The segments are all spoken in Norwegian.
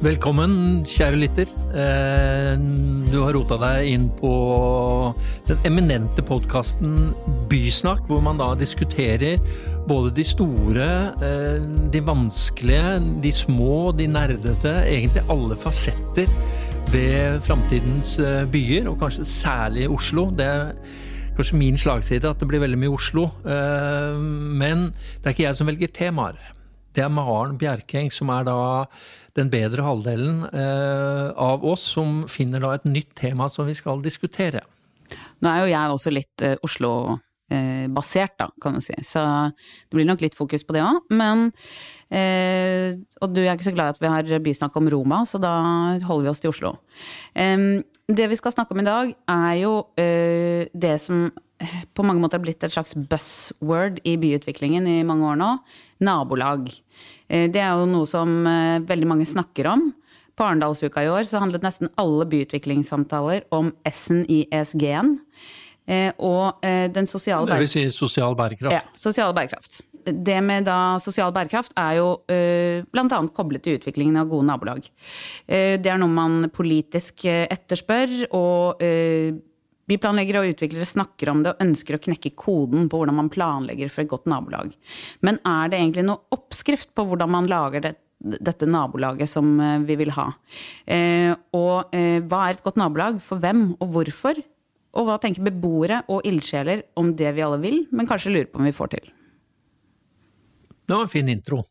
Velkommen, kjære lytter. Eh, du har rota deg inn på den eminente podkasten Bysnakk, hvor man da diskuterer både de store, eh, de vanskelige, de små, de nerdete, egentlig alle fasetter ved framtidens eh, byer, og kanskje særlig Oslo. Det er kanskje min slagside at det blir veldig mye Oslo, men det er ikke jeg som velger temaer. Det er Maren Bjerkeng som er da den bedre halvdelen eh, av oss som finner da et nytt tema som vi skal diskutere. Nå er jo jeg også litt eh, Oslo-basert, da, kan du si, så det blir nok litt fokus på det òg. Men eh, Og du er ikke så glad i at vi har bysnakk om Roma, så da holder vi oss til Oslo. det vi skal snakke om i dag, er jo det som på mange måter har blitt et slags buzzword i byutviklingen i mange år nå. Nabolag. Eh, det er jo noe som eh, veldig mange snakker om. På Arendalsuka i år så handlet nesten alle byutviklingssamtaler om S-en i ESG-en. Eh, og den sosiale Det vil si sosial bærekraft? Ja, sosial bærekraft. Det med da sosial bærekraft er jo bl.a. koblet til utviklingen av gode nabolag. det er noe man politisk etterspør, og Byplanleggere og utviklere snakker om det og ønsker å knekke koden på hvordan man planlegger for et godt nabolag. Men er det egentlig noe oppskrift på hvordan man lager det, dette nabolaget som eh, vi vil ha? Eh, og eh, hva er et godt nabolag? For hvem og hvorfor? Og hva tenker beboere og ildsjeler om det vi alle vil, men kanskje lurer på om vi får til? Det var en fin intro.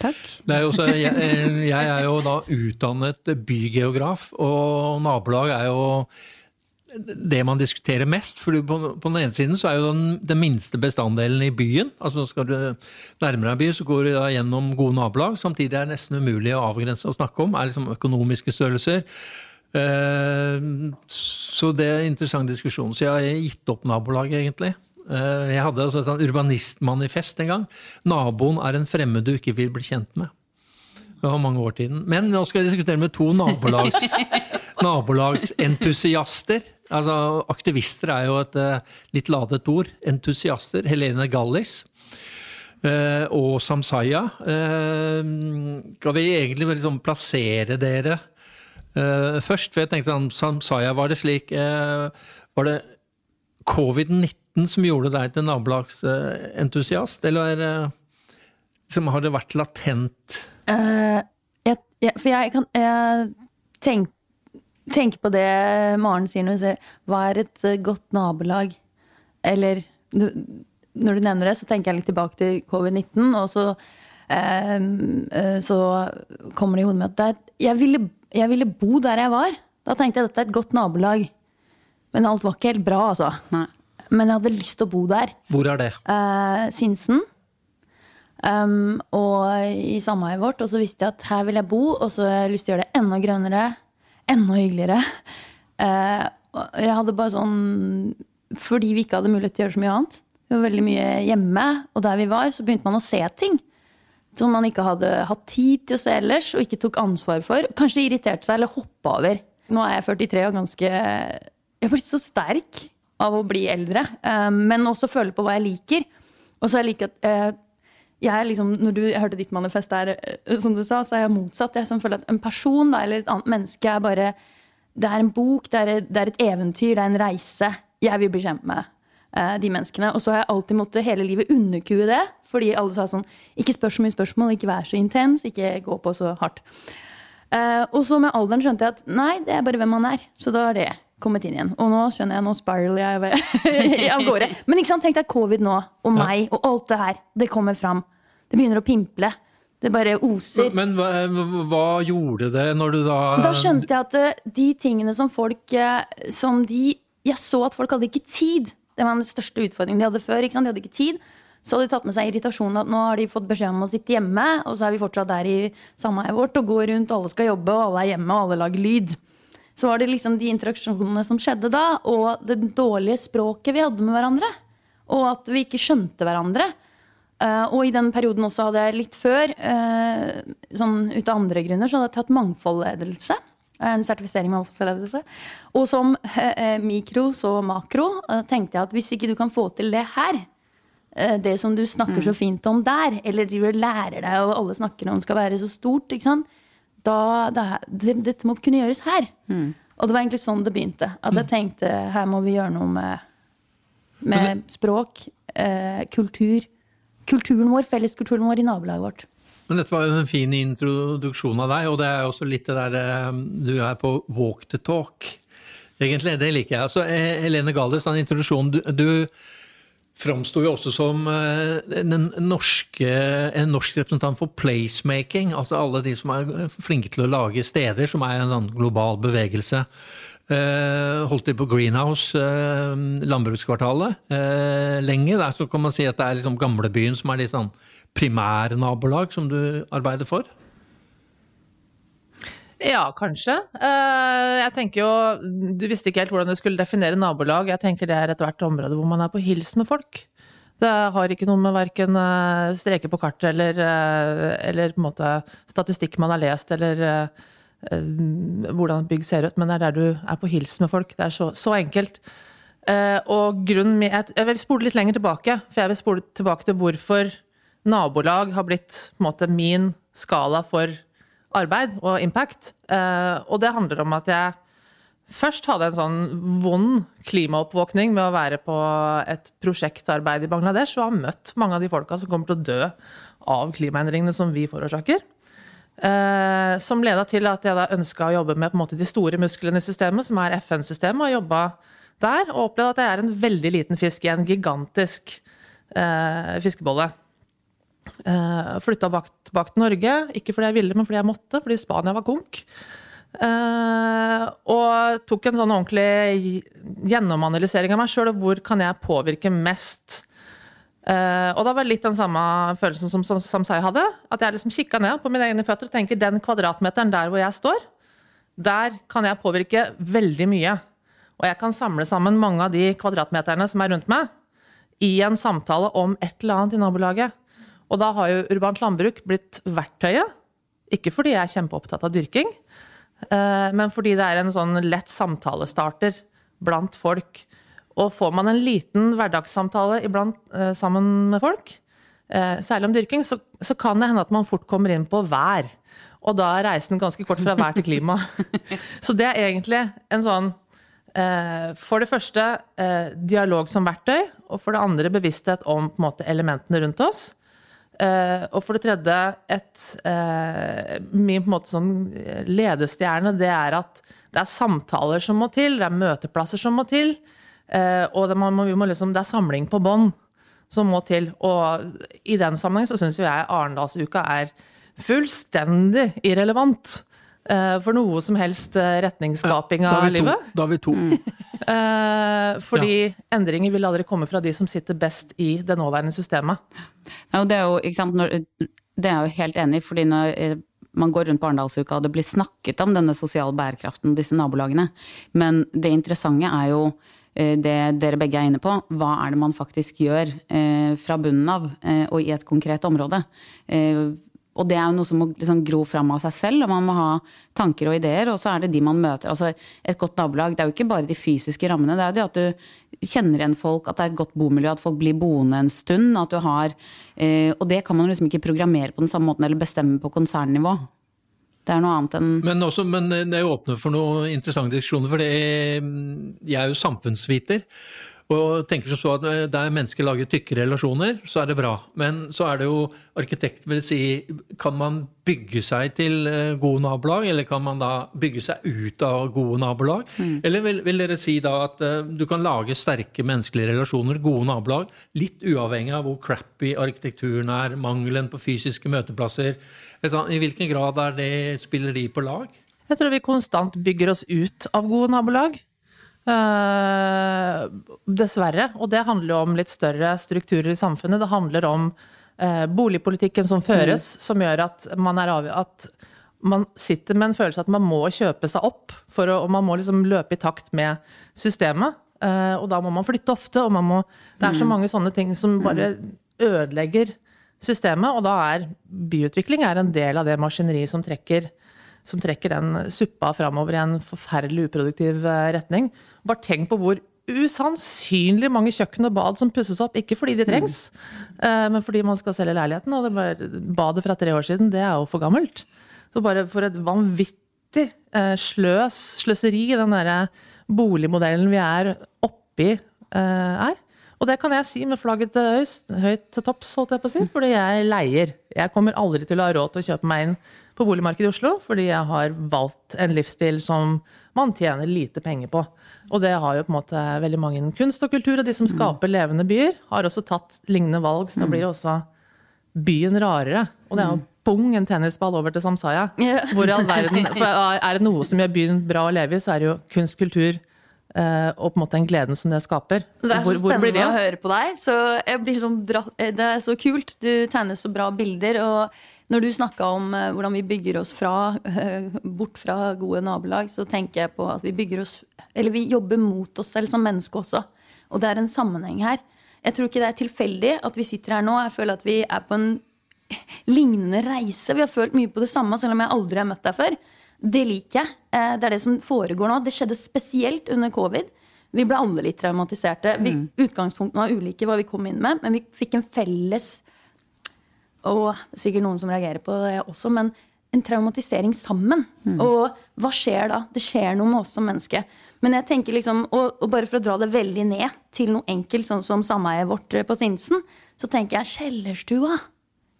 Takk. Er så, jeg, eh, jeg, er jo da utdannet bygeograf, og nabolag er jo det man diskuterer mest. For på, på, den ene siden så er jo den, den minste bestanddelen i byen. altså Skal du nærmere en by, så går du da gjennom gode nabolag. Samtidig er det nesten umulig å avgrense og snakke om. er liksom økonomiske størrelser. Uh, så det er en interessant diskusjon. Så jeg har gitt opp nabolaget, egentlig. Uh, jeg hadde altså et urbanistmanifest en gang. Naboen er en fremmed du ikke vil bli kjent med. Det var mange år tiden. Men nå skal jeg diskutere med to nabolags, nabolagsentusiaster. Altså, aktivister er jo et uh, litt ladet ord. Entusiaster. Helene Gallis. Uh, og Samsaya. Uh, skal vi egentlig liksom plassere dere først? For jeg tenkte sånn, Samsaya, var det slik Var det covid-19 som gjorde deg til nabolagsentusiast, eller liksom, har det vært latent? jeg, jeg, for jeg kan jeg tenk, tenke på det Maren sier når hun sier 'hva er et eh, godt nabolag'? Eller når du nevner det, så tenker jeg litt tilbake til covid-19, og så, eh, så kommer det i hodet mitt at jeg ville, jeg ville bo der jeg var. Da tenkte jeg at dette er et godt nabolag. Men alt var ikke helt bra, altså. Nei. Men jeg hadde lyst til å bo der. Hvor er det? Eh, Sinsen. Um, og i sameiet vårt. Og så visste jeg at her vil jeg bo, og så har jeg lyst til å gjøre det enda grønnere. Enda hyggeligere. Uh, jeg hadde bare sånn Fordi vi ikke hadde mulighet til å gjøre så mye annet. Vi var veldig mye hjemme, og der vi var, så begynte man å se ting. Som man ikke hadde hatt tid til å se ellers, og ikke tok ansvar for. Kanskje irriterte seg eller hoppa over. Nå er jeg 43 og ganske Jeg har blitt så sterk av å bli eldre. Um, men også føle på hva jeg liker. Og så har jeg likt at uh, jeg liksom, når du hørte ditt manifest der, eh, som du sa, så er jeg motsatt. Jeg føler at en person da, eller et annet menneske er bare Det er en bok, det er, det er et eventyr, det er en reise. Jeg vil bli kjent med uh, de menneskene. Og så har jeg alltid måttet hele livet underkue det. Fordi alle sa sånn Ikke spør så mye spørsmål, ikke vær så intens, ikke gå på så hardt. Uh, og så med alderen skjønte jeg at nei, det er bare hvem man er. Så da er det kommet inn igjen. Og nå skjønner jeg, nå spiraler jeg av gårde. Men ikke sant, tenk deg covid nå, og meg, og alt det her. Det kommer fram. Det begynner å pimple. Det bare oser. Men, men hva, hva, gjorde det når du da Da skjønte jeg at eh, de tingene som folk eh, Som de Jeg så at folk hadde ikke tid. Det var den største utfordringen de hadde før. ikke sant? De hadde ikke tid. Så hadde de tatt med seg irritasjonen at nå har de fått beskjed om å sitte hjemme, og så er vi fortsatt der i sameiet vårt og går rundt, alle skal jobbe, og alle er hjemme, og alle lager lyd så var det liksom de interaksjonene som skjedde da, og det dårlige språket vi hadde med hverandre. Og at vi ikke skjønte hverandre. Uh, og i den perioden også hadde jeg litt før, uh, sånn ut av andre grunner, så hadde jeg tatt mangfoldledelse. En sertifisering med mangfoldledelse. Og som uh, mikro så makro tenkte jeg at hvis ikke du kan få til det her, det som du snakker mm. så fint om der, eller lærer deg, og alle snakker om skal være så stort, ikke sant? Da, det, her- det, Dette må kunne gjøres her. Og det var egentlig sånn det begynte. At jeg tenkte her må vi gjøre noe med, med språk, eh, kultur. Kulturen vår, felleskulturen vår i nabolaget vårt. Men dette var jo en fin introduksjon av deg, og det er også litt det der eh, Du er på walk the talk. Egentlig, det liker jeg. Altså, eh, Helene Galdes, den introduksjonen Du, du framsto jo også som eh, en, norske, en norsk representant for placemaking. Altså alle de som er flinke til å lage steder, som er en sånn global bevegelse. Eh, holdt til på Greenhouse, eh, landbrukskvartalet. Lenge der så kan man si at det er liksom gamlebyen som er litt sånn primærnabolag som du arbeider for? Ja, kanskje. Eh, Jeg tenker jo Du visste ikke helt hvordan du skulle definere nabolag. Jeg tenker det er ethvert område hvor man er på hils med folk. Det har ikke noe med verken eh, streker på kartet eller, eh, eller på en måte statistikk man har lest, eller hvordan et bygg ser ut, men det er der du er på hils med folk. Det er så, så enkelt. Og grunnen jeg vil spole litt lenger tilbake, for jeg vil spole tilbake til hvorfor nabolag har blitt på en måte min skala for arbeid og impact. Eh, og det handler om at jeg først hadde en sånn vond klimaoppvåkning med å være på et prosjektarbeid i Bangladesh og har møtt mange av de folka som kommer til å dø av klimaendringene som vi forårsaker. Eh, som leda til at jeg da ønska å jobbe med måte, de store musklene i systemet, som er FN-systemet, og jobba der. Og opplevde at jeg er en veldig liten fisk i en gigantisk eh, fiskebolle. Uh, Flytta bak, til Norge, ikke fordi jeg ville, men fordi jeg måtte, fordi Spania var konk. Uh, og tok en sånn ordentlig gjennomanalysering av meg sjøl, og hvor kan jeg påvirke mest? Uh, og da var det litt den samme følelsen som som Samsei hadde. At jeg liksom kikka ned på mine egne føtter og tenker den kvadratmeteren der hvor jeg står, der kan jeg påvirke veldig mye. Og jeg kan samle sammen mange av de kvadratmeterne som er rundt meg, i en samtale om et eller annet i nabolaget. Og da har jo urbant landbruk blitt verktøyet. Ikke fordi jeg er kjempeopptatt av dyrking, eh, men fordi det er en sånn lett samtalestarter blant folk. Og får man en liten hverdagssamtale iblant eh, sammen med folk, eh, særlig om dyrking, så, så kan det hende at man fort kommer inn på vær. Og da er reisen ganske kort fra vær til klima. Så det er egentlig en sånn For det første dialog som verktøy, og for det andre bevissthet om måte, elementene rundt oss. Eh, og for det tredje, et, uh, min på en måte sånn ledestjerne, det er at det er samtaler som må til, det er møteplasser som må til, Uh, og det, må- må liksom, det er samling på bånd som må til. Og i den sammenheng så syns jo jeg Arendalsuka er fullstendig irrelevant eh, for noe som helst eh, retningsskaping av livet. Da har vi to. Eh, fordi endringer vil aldri komme fra de som sitter best i det nåværende systemet. Ja, det er jo, ikke sant, når, det er jo helt enig fordi når eh, man går rundt på Arendalsuka og det blir snakket om denne sosiale bærekraften, disse nabolagene, men det interessante er jo eh, det dere begge er inne på, hva er det man faktisk gjør eh, fra bunnen av eh, og i et konkret område. Eh, og det er jo noe som må liksom gro fram av seg selv, og man må ha tanker og ideer, og så er det de man møter. Altså et godt nabolag, det er jo ikke bare de fysiske rammene, det er jo det at du kjenner igjen folk, at det er et godt bomiljø, at folk blir boende en stund, at du har eh, Og det kan man liksom ikke programmere på den samme måten, eller bestemme på konsernnivå. Det er noe annet enn Men, også, men det åpner for noen interessante diskusjoner, for det, jeg er jo samfunnsviter. Og tenker som så at Der mennesker lager tykke relasjoner, så er det bra. Men så er det jo arkitekt vil si Kan man bygge seg til eh, gode nabolag, eller kan man da bygge seg ut av gode nabolag? Eller vil, vil dere si da at uh, du kan lage sterke menneskelige relasjoner, gode nabolag, litt uavhengig av hvor crappy arkitekturen er, mangelen på fysiske møteplasser? Altså, I hvilken grad er det spilleri på lag? Jeg tror vi konstant bygger oss ut av gode nabolag. Eh, dessverre. Og det handler jo om litt større strukturer i samfunnet. Det handler om uh, boligpolitikken som føres, som gjør at man, er at man sitter med en følelse at man må kjøpe seg opp, for å, og man må liksom løpe i takt med systemet. Uh, og da må man flytte ofte, og man må Det er så mange sånne ting som bare ødelegger systemet, og da er byutvikling er en del av det maskineriet som trekker som trekker den suppa framover i en forferdelig uproduktiv eh, retning. Bare tenk på hvor usannsynlig mange kjøkken og bad som pusses opp. Ikke fordi de trengs, mm. men fordi man skal selge leiligheten. Og det badet fra tre år siden, det er jo for gammelt. Så bare for et vanvittig eh, sløs, sløseri den derre boligmodellen vi er oppi, eh, er. Og det kan jeg si med flagget høyt til topps, holdt jeg på å si, fordi jeg leier. Jeg kommer aldri til å ha råd til å kjøpe meg inn på boligmarkedet i Oslo, fordi jeg har valgt en livsstil som man tjener lite penger på. Og det har jo på en måte veldig mange innen kunst og kultur, og de som skaper levende byer, har også tatt lignende valg, så da blir også byen rarere. Og det er jo bong en tennisball over til Samsaya. Hvor i all verden, for Er det noe som gjør byen bra å leve i, så er det jo kunst, kultur eh, og på en måte den gleden som det skaper. Det er så Hvor- hvor spennende det å høre på deg. Så sånn dra det er så kult. Du tegner så bra bilder. Og når du snakka om eh, hvordan vi bygger oss fra, eh, bort fra gode nabolag, så tenker jeg på at vi bygger oss Eller vi jobber mot oss selv som menneske også. Og det er en sammenheng her. Jeg tror ikke det er tilfeldig at vi sitter her nå. Jeg føler at vi er på en lignende reise. Vi har følt mye på det samme, selv om jeg aldri har møtt deg før. Det liker jeg. Eh, Det er det som foregår nå. Det skjedde spesielt under covid. Vi ble alle litt traumatiserte. Vi, Utgangspunktene var ulike hva vi kom inn med, men vi fikk en felles Og det er sikkert noen som reagerer på det også, men en traumatisering sammen. Og hva skjer da? Det skjer noe med oss som menneske. Men jeg tenker liksom, og, og bare for å dra det veldig ned til noe enkelt, sånn som sameiet vårt eh, på Sinsen, så tenker jeg kjellerstua.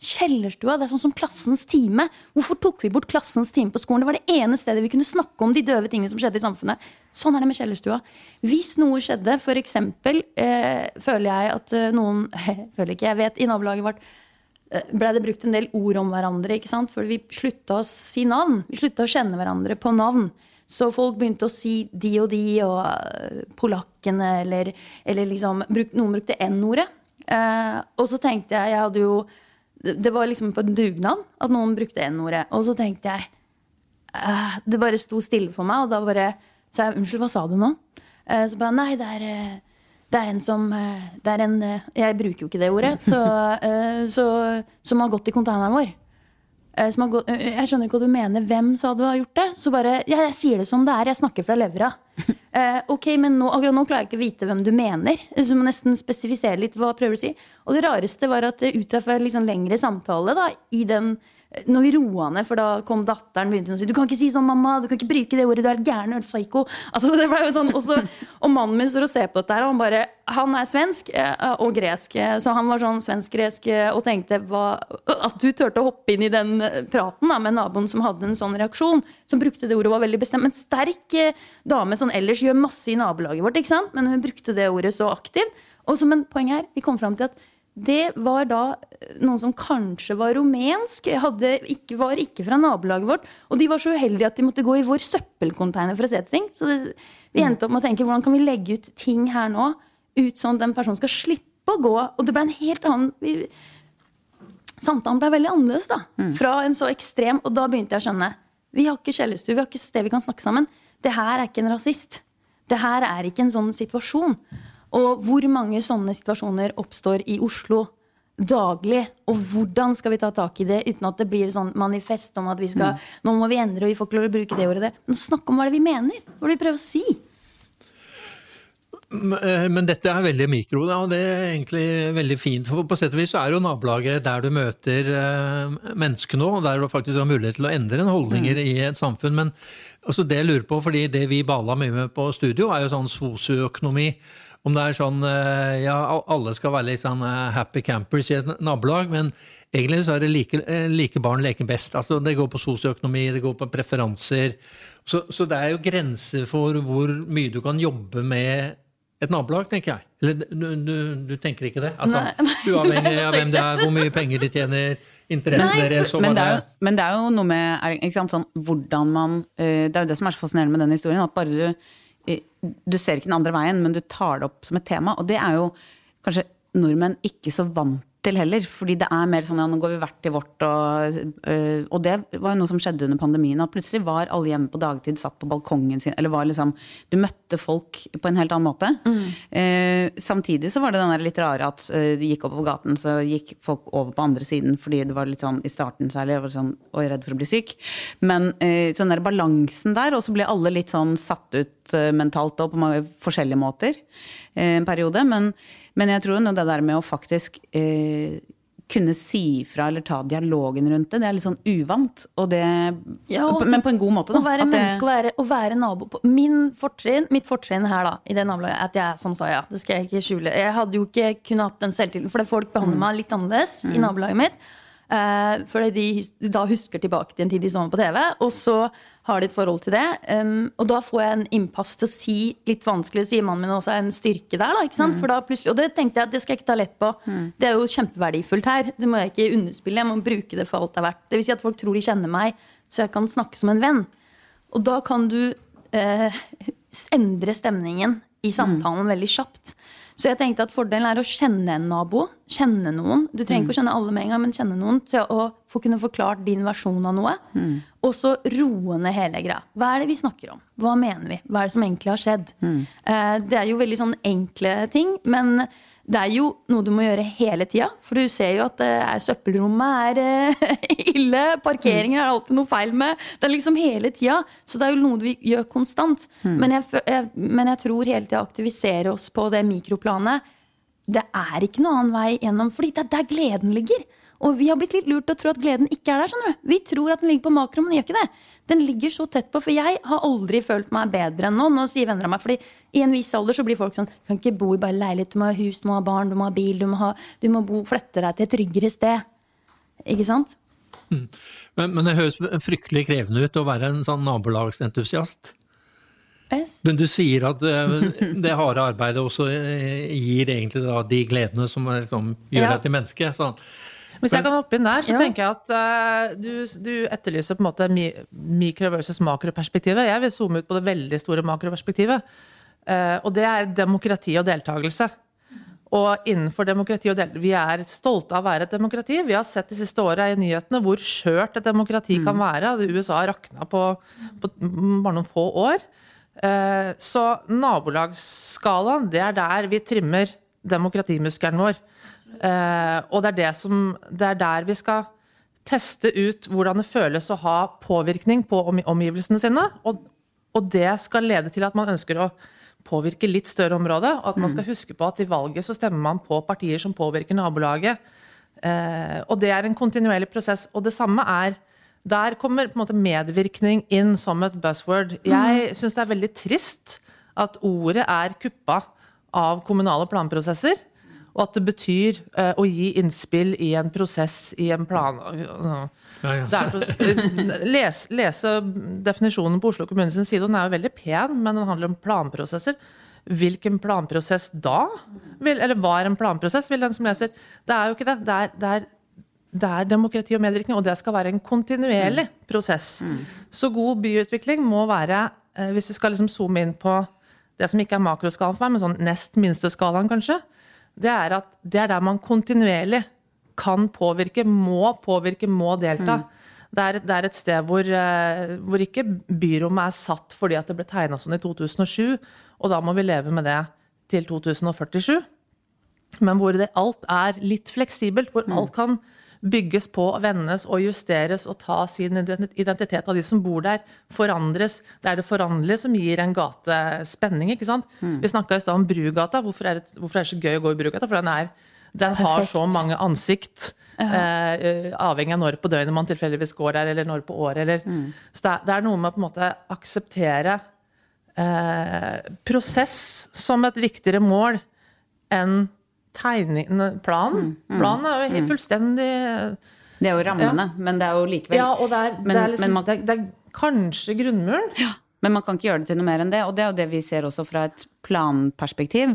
Kjellerstua, det er sånn som klassens time. Hvorfor tok vi bort klassens time på skolen? Det var det ene stedet vi kunne snakke om de døve tingene som skjedde i samfunnet. Sånn er det med kjellerstua. Hvis noe skjedde, eksempel, eh, føler jeg at eh, noen Føler ikke, jeg vet i nabolaget vårt eh, ble det brukt en del ord om hverandre, ikke sant? For vi slutta å si navn. Vi slutta å kjenne hverandre på navn. Så folk begynte å si de og de og eh, polakkene, eller, eller liksom Noen brukte N-ordet. Eh, og så tenkte jeg Jeg hadde jo det var liksom på en dugnad at noen brukte N-ordet. Og så tenkte jeg eh, Det bare sto stille for meg, og da bare sa jeg unnskyld, hva sa du nå? Eh, så bare nei, det er eh, det er en som eh, det er en, eh, Jeg bruker jo ikke det ordet. Så, eh, så, som har gått i containeren vår. Som har gått, jeg skjønner ikke hva du mener. Hvem sa du har gjort det? Så bare, ja, Jeg sier det som det er. Jeg snakker fra levra. Eh, ok, men nå, akkurat nå klarer jeg ikke å vite hvem du mener. Så må nesten spesifisere litt hva prøver du å si. Og det rareste var at ut fra liksom lengre samtale da, i den når vi roa ned, for da kom datteren begynte å si Du kan ikke si sånn, mamma! Du kan ikke bruke det ordet! Du er gæren! Du er psyko! Altså, det ble jo sånn, også, og mannen min står og ser på dette her, og han bare Han er svensk eh, og gresk, eh, så han var sånn svensk-gresk eh, og tenkte hva, At du turte å hoppe inn i den praten da, med naboen som hadde en sånn reaksjon, som brukte det ordet, var veldig bestemt. En sterk dame sånn ellers gjør masse i nabolaget vårt, ikke sant? men hun brukte det ordet så aktivt. Og som en poeng her, vi kom fram til at det var da noen som kanskje var rumensk, hadde, ikke, var ikke fra nabolaget vårt. Og de var så uheldige at de måtte gå i vår søppelcontainer for å se etter ting. Så det, vi endte opp med å tenke hvordan kan vi legge ut ting her nå, ut sånn at den personen skal slippe å gå. Og det ble en helt annen vi, Samtalen ble veldig annerledes, da. Fra en så ekstrem Og da begynte jeg å skjønne. Vi har ikke kjellerstue, vi har ikke sted vi kan snakke sammen. Det her er ikke en rasist. Det her er ikke en sånn situasjon. Og hvor mange sånne situasjoner oppstår i Oslo daglig? Og hvordan skal vi ta tak i det uten at det blir sånn manifest om at vi skal Nå må vi endre, og vi får ikke lov til å bruke det ordet det. Men snakk om hva det er vi mener. Hva er det vi prøver å si? Eh, Men dette er veldig mikro, da, og det er egentlig veldig fint. For på sett og vis er jo nabolaget der du møter eh, mennesker nå, og der du faktisk har mulighet til å endre en holdninger i et samfunn. Men altså det jeg lurer på, fordi det vi bala mye med på studio, er jo sånn sosioøkonomi. Om det er sånn eh, ja, alle skal være litt sånn eh, happy campers i et nabolag, men egentlig så er det like, eh, like barn leker best. Altså det går på sosioøkonomi, det går på preferanser. Så, så det er jo grenser for hvor mye du kan jobbe med et nabolag, tenker jeg. Eller du, du, du tenker ikke det? Altså, Nei. Uavhengig av hvem det er, hvor mye penger de tjener, interessen deres Men det, er jo, men det er jo noe med ikke sant, sånn, hvordan man Det er jo det som er så fascinerende med den historien. At bare du Du ser ikke den andre veien, men du tar det opp som et tema. Og det er jo kanskje nordmenn ikke så vant til heller. Fordi det er mer sånn ja, nå går vi hvert til vårt. Og, øh, og det var jo noe som skjedde under pandemien. At plutselig var alle hjemme på dagtid, satt på balkongen sin. Eller var liksom Du møtte folk på en helt annen måte. Eh, samtidig så var det den der litt rare at øh, du gikk oppover gaten, så gikk folk over på andre siden fordi det var litt sånn i starten særlig, jeg var sånn oi, redd for å bli syk. Men øh, sånn der balansen der, og så ble alle litt sånn satt ut eh, mentalt og på mange forskjellige måter eh, en periode. Men, men jeg tror jo det der med å faktisk eh, kunne si fra eller ta dialogen rundt det. Det er litt sånn uvant, og det, Ja, og men på en god måte. Da. Å være det- menneske og være, være nabo på Min fortrinn, Mitt fortrinn her da, i det nabolaget er at jeg er ja, Det skal jeg ikke skjule. Jeg hadde jo ikke kunnet hatt den selvtilliten, for folk behandler meg litt annerledes i nabolaget mitt. Eh, fordi de da husker tilbake til en tid de så meg på TV, og så har de et forhold til det. Um, og da får jeg en innpass til å si litt vanskelig, sier mannen min også, en styrke der. da, ikke sant? For da plutselig, Og det tenkte jeg at det skal jeg ikke ta lett på. Det er jo kjempeverdifullt her. Det må jeg ikke underspille. Jeg må bruke det for alt det er verdt. Det vil si at folk tror de kjenner meg, så jeg kan snakke som en venn. Og da kan du uh, endre stemningen i samtalen veldig kjapt. Så jeg tenkte at fordelen er å kjenne en nabo. Kjenne noen. Du trenger ikke å kjenne alle med en gang, men kjenne noen til å få kunne forklart din versjon av noe. Og så roe ned hele greia. Hva er det vi snakker om? Hva mener vi? Hva er det som egentlig har skjedd? Eh, det er jo veldig sånn enkle ting, men det er jo noe du må gjøre hele tida. For du ser jo at eh, søppelrommet er eh, ille. Parkeringer er alltid noe feil med. Det er liksom hele tida. Så det er jo noe du gjør konstant. Men, jeg, jeg, men jeg tror hele tida å aktivisere oss på det mikroplanet. Det er ikke noen annen vei gjennom, fordi det er der gleden ligger. Og vi har blitt litt lurt til å tro at gleden ikke er der. skjønner du. Vi tror at den ligger på makro, men den gjør ikke det. Den ligger så tett på, for jeg har aldri følt meg bedre enn nå. Nå sier venner av meg, fordi i en viss alder så blir folk sånn Du Kan ikke bo i bare leilighet, du må ha hus, du må ha barn, du må ha bil, du må, ha, du må bo, flette deg til et tryggere sted. Ikke sant? Men, men det høres fryktelig krevende ut å være en sånn nabolagsentusiast. Yes. Men du sier at eh, det harde arbeidet også eh, gir egentlig da de gledene som liksom, gjør Ja. deg til menneske. Sånn. Hvis jeg kan hoppe inn der, så Ja. tenker jeg at uh, du, du etterlyser på en måte mi, mikro- versus makroperspektivet. Jeg vil zoome ut på det veldig store makroperspektivet. Uh, og det er demokrati og deltakelse. Og innenfor demokrati og deltakelse Vi er stolte av å være et demokrati. Vi har sett de siste åra i nyhetene hvor skjørt et demokrati kan være. USA rakna på, på bare noen få år. Eh, så nabolagsskalaen, det er der vi trimmer demokratimuskelen vår. Eh, og det er, det, som, det er der vi skal teste ut hvordan det føles å ha påvirkning på omgivelsene sine. Og, og det skal lede til at man ønsker å påvirke litt større område. Og at man skal huske på at i valget så stemmer man på partier som påvirker nabolaget. Eh, og det er en kontinuerlig prosess. Og det samme er Der kommer måte medvirkning inn som et buzzword. Jeg syns det er veldig trist at ordet er kuppa av kommunale planprosesser. Og at det betyr uh, å gi innspill i en prosess, i en plan Ja, ja. så- les, Lese definisjonen på Oslo kommunes side, og den er jo veldig pen, men den handler om planprosesser. Hvilken planprosess da? Vil, eller hva er en planprosess, vil den som leser. Det er jo ikke det. Det er, det er, det er demokrati og medvirkning, og det skal være en kontinuerlig prosess. Så god byutvikling må være, uh, hvis vi skal liksom zoome inn på det som ikke er makroskalaen for meg, men sånn nest minste skalaen, kanskje, det er at det er der man kontinuerlig kan påvirke, må påvirke, må delta. Det, er, det er et sted hvor, eh, hvor ikke byrommet er satt fordi at det ble tegna sånn i 2007, og da må vi leve med det til 2047. Men hvor det, alt er litt fleksibelt, hvor alt kan bygges på, vendes og justeres og ta sin identitet av de som bor der, forandres. Det er det foranderlige som gir en gate spenning. ikke sant? Vi snakka i stad om Brugata. Hvorfor er, det, hvorfor er det så gøy å gå i Brugata? For den, er, den har så mange ansikt. Eh, eh, avhengig av når på døgnet man tilfeldigvis går der, eller når på året. Eller. Så det det er noe med å på en måte akseptere eh, prosess som et viktigere mål enn tegning, planen. Planen er jo helt fullstendig Det er jo rammene, men det er jo likevel Ja, og det er, Men- det, er liksom, man- det, er, det er kanskje grunnmuren. Men man kan ikke gjøre det til noe mer enn det. Og det er jo det vi ser også fra et planperspektiv.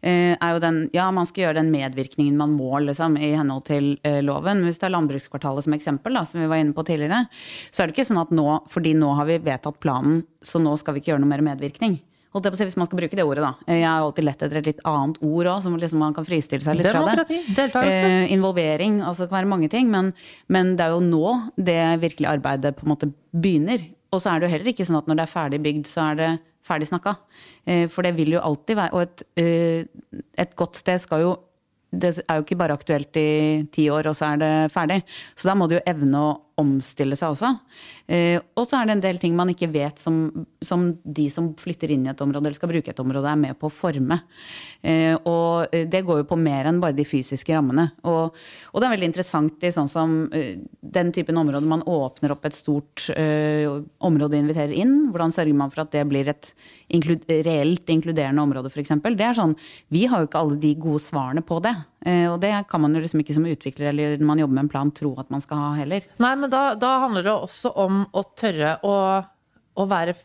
Eh, er jo den, ja, man skal gjøre den medvirkningen man må liksom, i henhold til eh, loven. Hvis det er landbrukskvartalet som eksempel, da, som vi var inne på tidligere, så er det ikke sånn at nå, fordi nå har vi vedtatt planen, så nå skal vi ikke gjøre noe mer medvirkning. Holdt jeg på å si, Hvis man skal bruke det ordet, da. Jeg har alltid lett etter et litt annet ord òg, som liksom man kan fristille seg litt fra det. Deltakelse. Eh, involvering, altså det kan være mange ting. Men, men det er jo nå det virkelige arbeidet på en måte begynner. Og så er det jo heller ikke sånn at når det er ferdig bygd, så er det ferdig snakka. Eh, for det vil jo alltid være Og et, eh, et godt sted skal jo det er jo ikke bare aktuelt i ti år, og så er det ferdig. Så da må du jo evne å, omstille seg også. Eh, og så er det en del ting man ikke vet som, som, de som flytter inn i et område eller skal bruke et område, er med på å forme. Eh, og det går jo på mer enn bare de fysiske rammene. Og, og det er veldig interessant i sånn som den typen områder man åpner opp et stort uh, område og inviterer inn. Hvordan sørger man for at det blir et inklud reelt inkluderende område, f.eks. Det er sånn, Vi har jo ikke alle de gode svarene på det. Uh, og det kan man jo liksom ikke som utvikler eller når man jobber med en plan tro at man skal ha heller. Nei, men da, da handler det også om å tørre å, å være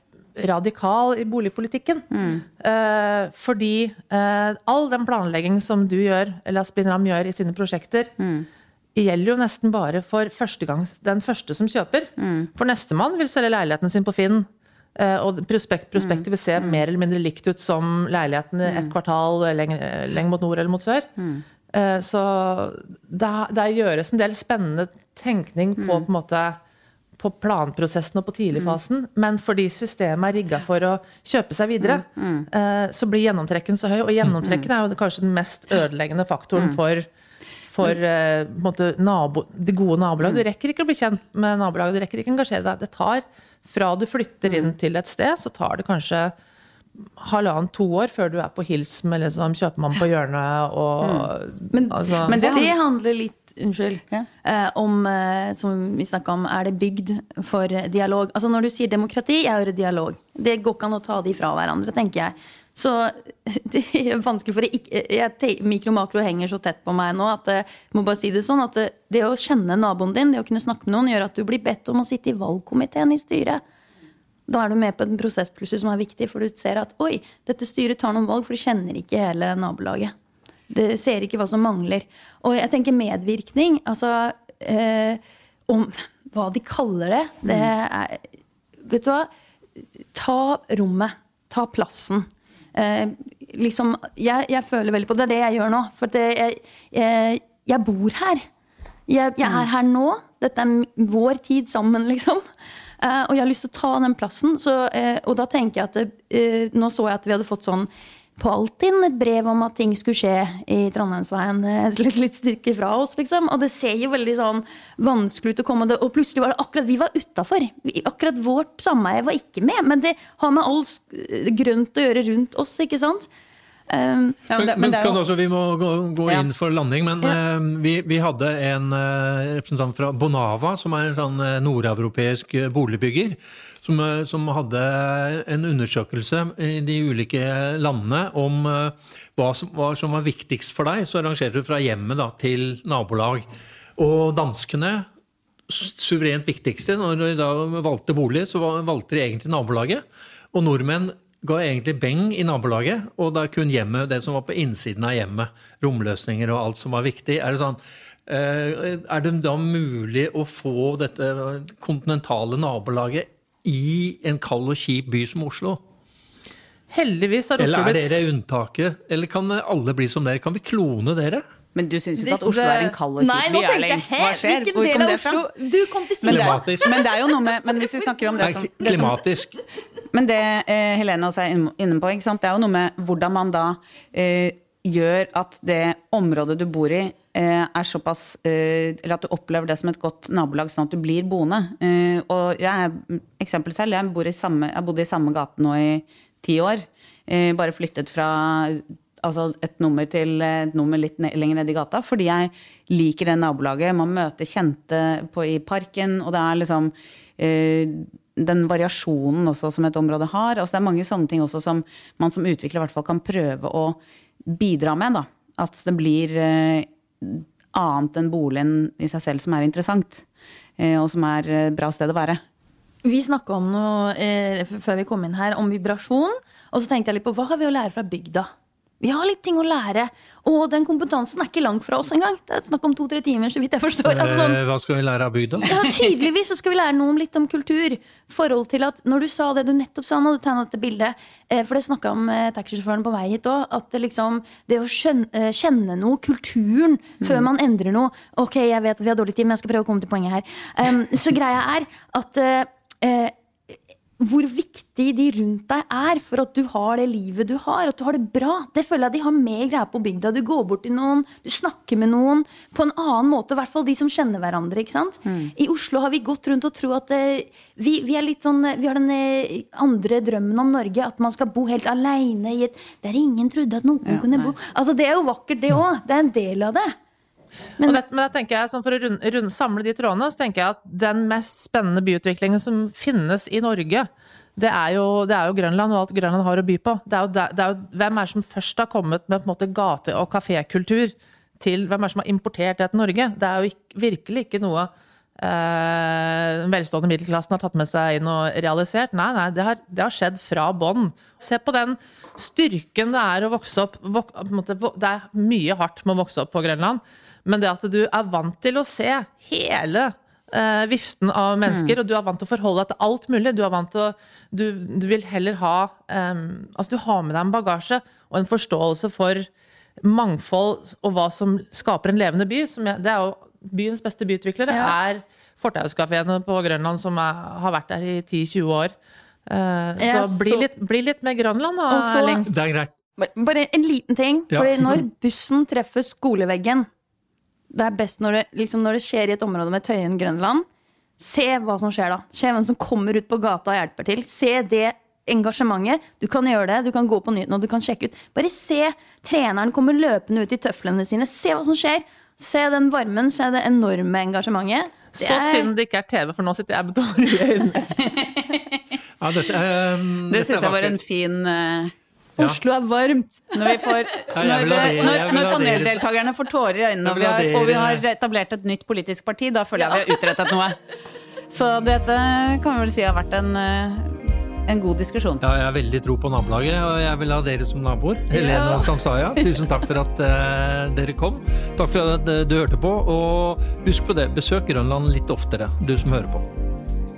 radikal i boligpolitikken. Mm. Eh, fordi eh, all den planlegging som du gjør, eller Aspin Ram gjør i sine prosjekter, mm. gjelder jo nesten bare for førstegangs, den første som kjøper. Mm. For nestemann vil selge leiligheten sin på Finn. Eh, og prospekt, prospektet vil se mm. mer eller mindre likt ut som leiligheten et mm. kvartal lenger, lenger, mot nord eller mot sør. Mm. Eh, så det gjøres en del spennende tenkning på, på en måte på planprosessen og på tidligfasen, mm. men fordi systemet er rigga for å kjøpe seg videre, mm. Mm. Eh, så blir gjennomtrekken så høy. Og gjennomtrekken er jo kanskje den mest ødeleggende faktoren mm. for, for uh, måte, nabo, det gode nabolaget. Du mm. rekker ikke å bli kjent med nabolaget, du rekker ikke å engasjere deg. Det tar, fra du flytter inn mm. til et sted, så tar det kanskje halvannet, to år før du er på hils med liksom, kjøpmannen på hjørnet og Men, altså, men det, det handler litt unnskyld, ja. eh, om, eh, som vi snakka om, er det bygd for dialog? Altså Når du sier demokrati, jeg hører dialog. Det går ikke an å ta de fra hverandre, tenker jeg. Så det er vanskelig for jeg, jeg, Mikro og makro henger så tett på meg nå at jeg eh, må bare si det sånn at det, eh, det å kjenne naboen din, det å kunne snakke med noen, gjør at du blir bedt om å sitte i valgkomiteen i styret. Da er du med på en prosess plutselig som er viktig, for du ser at oi, dette styret tar noen valg, for de kjenner ikke hele nabolaget. Det ser ikke hva som mangler. Og jeg tenker medvirkning. Altså eh, om hva de kaller det, det er Vet du hva? Ta rommet. Ta plassen. Eh, liksom, jeg, jeg, føler veldig på det. Det er det jeg gjør nå. For det, jeg, jeg, jeg, bor her. Jeg, er her nå. Dette er vår tid sammen, liksom. Eh, og jeg har lyst til å ta den plassen. Så, eh, og da tenker jeg at det, eh, Nå så jeg at vi hadde fått sånn på Altinn et brev om at ting skulle skje i Trondheimsveien et litt, litt stykke fra oss, liksom. Og det ser jo veldig sånn vanskelig ut å komme Og plutselig var det akkurat vi var utafor. Akkurat vårt sameie var ikke med. Men det har med alt grønt å gjøre rundt oss, ikke sant? Um, ja, men, det, men, men jo... også, Vi må gå, gå ja. inn for landing, men ja. uh, vi, vi, hadde en uh, representant fra Bonava, som er en sånn uh, nordeuropeisk boligbygger, som, eh, som, hadde en undersøkelse i de ulike landene om eh, hva som, hva som var viktigst for deg. Så arrangerte du fra hjemmet da, til nabolag. Og danskene suverent viktigste. Når de da valgte bolig, så valgte de egentlig nabolaget. Og nordmenn ga egentlig beng i nabolaget, og da kun hjemmet, det som var på innsiden av hjemmet. Romløsninger og alt som var viktig. Er det sånn eh, er det da mulig å få dette kontinentale nabolaget i en kald og kjip by som Oslo? Heldigvis har Oslo blitt Eller er dere unntaket? Eller kan alle bli som dere? Kan vi klone dere? Men du syns jo ikke at Oslo er en kald og kjip by? Hva skjer? Hvor kom det fra? Du kom til men, det, men, det er jo noe med Men hvis vi snakker om det som, det Klimatisk. men det eh, Helene også er inne på, det er jo noe med hvordan man da eh, gjør at det området du bor i, eh, er såpass eh, Eller at du opplever det som et godt nabolag, sånn at du blir boende. Eh, og jeg er eksempel selv. Jeg, bor i samme, jeg bodde i samme gate nå i ti år. Bare flyttet fra altså et nummer til et nummer litt lenger ned i gata. Fordi jeg liker det nabolaget. Man møter kjente på, i parken, og det er liksom den variasjonen også som et område har. Altså det er mange sånne ting også som man som utvikler i hvert fall kan prøve å bidra med. Da. At det blir eh, annet enn boligen i seg selv som er interessant. Eh, og som er et bra sted å være. Vi snakka om noe eh, før vi kom inn her, om vibrasjon. Og så tenkte jeg litt på hva har vi å lære fra bygda? Vi har litt ting å lære. Og den kompetansen er ikke langt fra oss engang. Det er snakk om to-tre timer, så vidt jeg forstår. Altså, sånn- Hva skal vi lære av bygda? Ja, tydeligvis så skal vi lære noe om litt om kultur. Forhold til at Når du sa det du nettopp sa når du tegna dette bildet, eh, for det snakka om eh, taxisjåføren på vei hit òg, at det liksom Det å skjønne, eh, kjenne noe, kulturen, mm. før man endrer noe Ok, jeg vet at vi har dårlig tid, men jeg skal prøve å komme til poenget her. Um, så greia er at uh, hvor viktig de rundt deg er for at du har det livet du har, at du har det bra. Det føler jeg de har mer greie på bygda. Du går bort til noen, du snakker med noen på en annen måte. I hvert fall de som kjenner hverandre. ikke sant? I Oslo har vi gått rundt og tro at uh, vi, vi er litt sånn Vi har den uh, andre drømmen om Norge, at man skal bo helt aleine i et Der ingen trodde at noen kunne bo Altså, det er jo vakkert, det òg. Det er en del av det. Men, og det, men da tenker jeg, sånn For å runde, runde, samle de trådene, så tenker jeg at den mest spennende byutviklingen som finnes i Norge, det er, jo, det er jo Grønland og alt Grønland har å by på. Det er jo, det er jo, hvem er det som først har kommet med på en måte gate- og kafékultur til Hvem er det som har importert det til Norge? Det er jo ikke, virkelig ikke noe den den velstående middelklassen har tatt med seg inn og realisert. Nei, nei, det har, det har skjedd fra bånn. Se på den styrken det er å vokse opp vok, måte, Det er mye hardt med å vokse opp på Grønland, men det at du er vant til å se hele eh, viften av mennesker, mm. og du er vant til å forholde deg til alt mulig. Du er vant til å Du, du vil heller ha um, Altså, du har med deg en bagasje og en forståelse for mangfold og hva som skaper en levende by. Jeg, det er jo byens beste byutviklere ja. er fortauskafeene på Grønland som er, har vært der i 10-20 år. Uh, så, så bli, litt, bli litt med Grønland da, Erling. Det er greit. Bare en liten ting. Ja. Fordi når bussen treffer skoleveggen Det er best når det, liksom når det skjer i et område med Tøyen Grønland. Se hva som skjer da. Se hvem som kommer ut på gata og hjelper til. Se det engasjementet. Du kan gjøre det, du kan gå på nyhetene og du kan sjekke ut. Bare se treneren komme løpende ut i tøflene sine. Se hva som skjer. Se den varmen, se det enorme engasjementet. Det så er... synd det ikke er TV, for nå sitter jeg med tårer i øynene. ja, dette, um, det syns jeg var en fin uh... Oslo er varmt! Når, vi får, når, når, når paneldeltakerne får tårer i øynene og vi, har, og vi har etablert et nytt politisk parti, da føler jeg vi har utrettet noe. Så dette kan vi vel si har vært en uh, en god diskusjon. Ja, jeg har veldig tro på nabolaget, og jeg vil ha dere som naboer. Helene og Samsaya, tusen takk for at uh, dere kom. Takk for at uh, du hørte på, og husk på det, besøk Grønland litt oftere, du som hører på.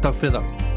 Takk for i dag.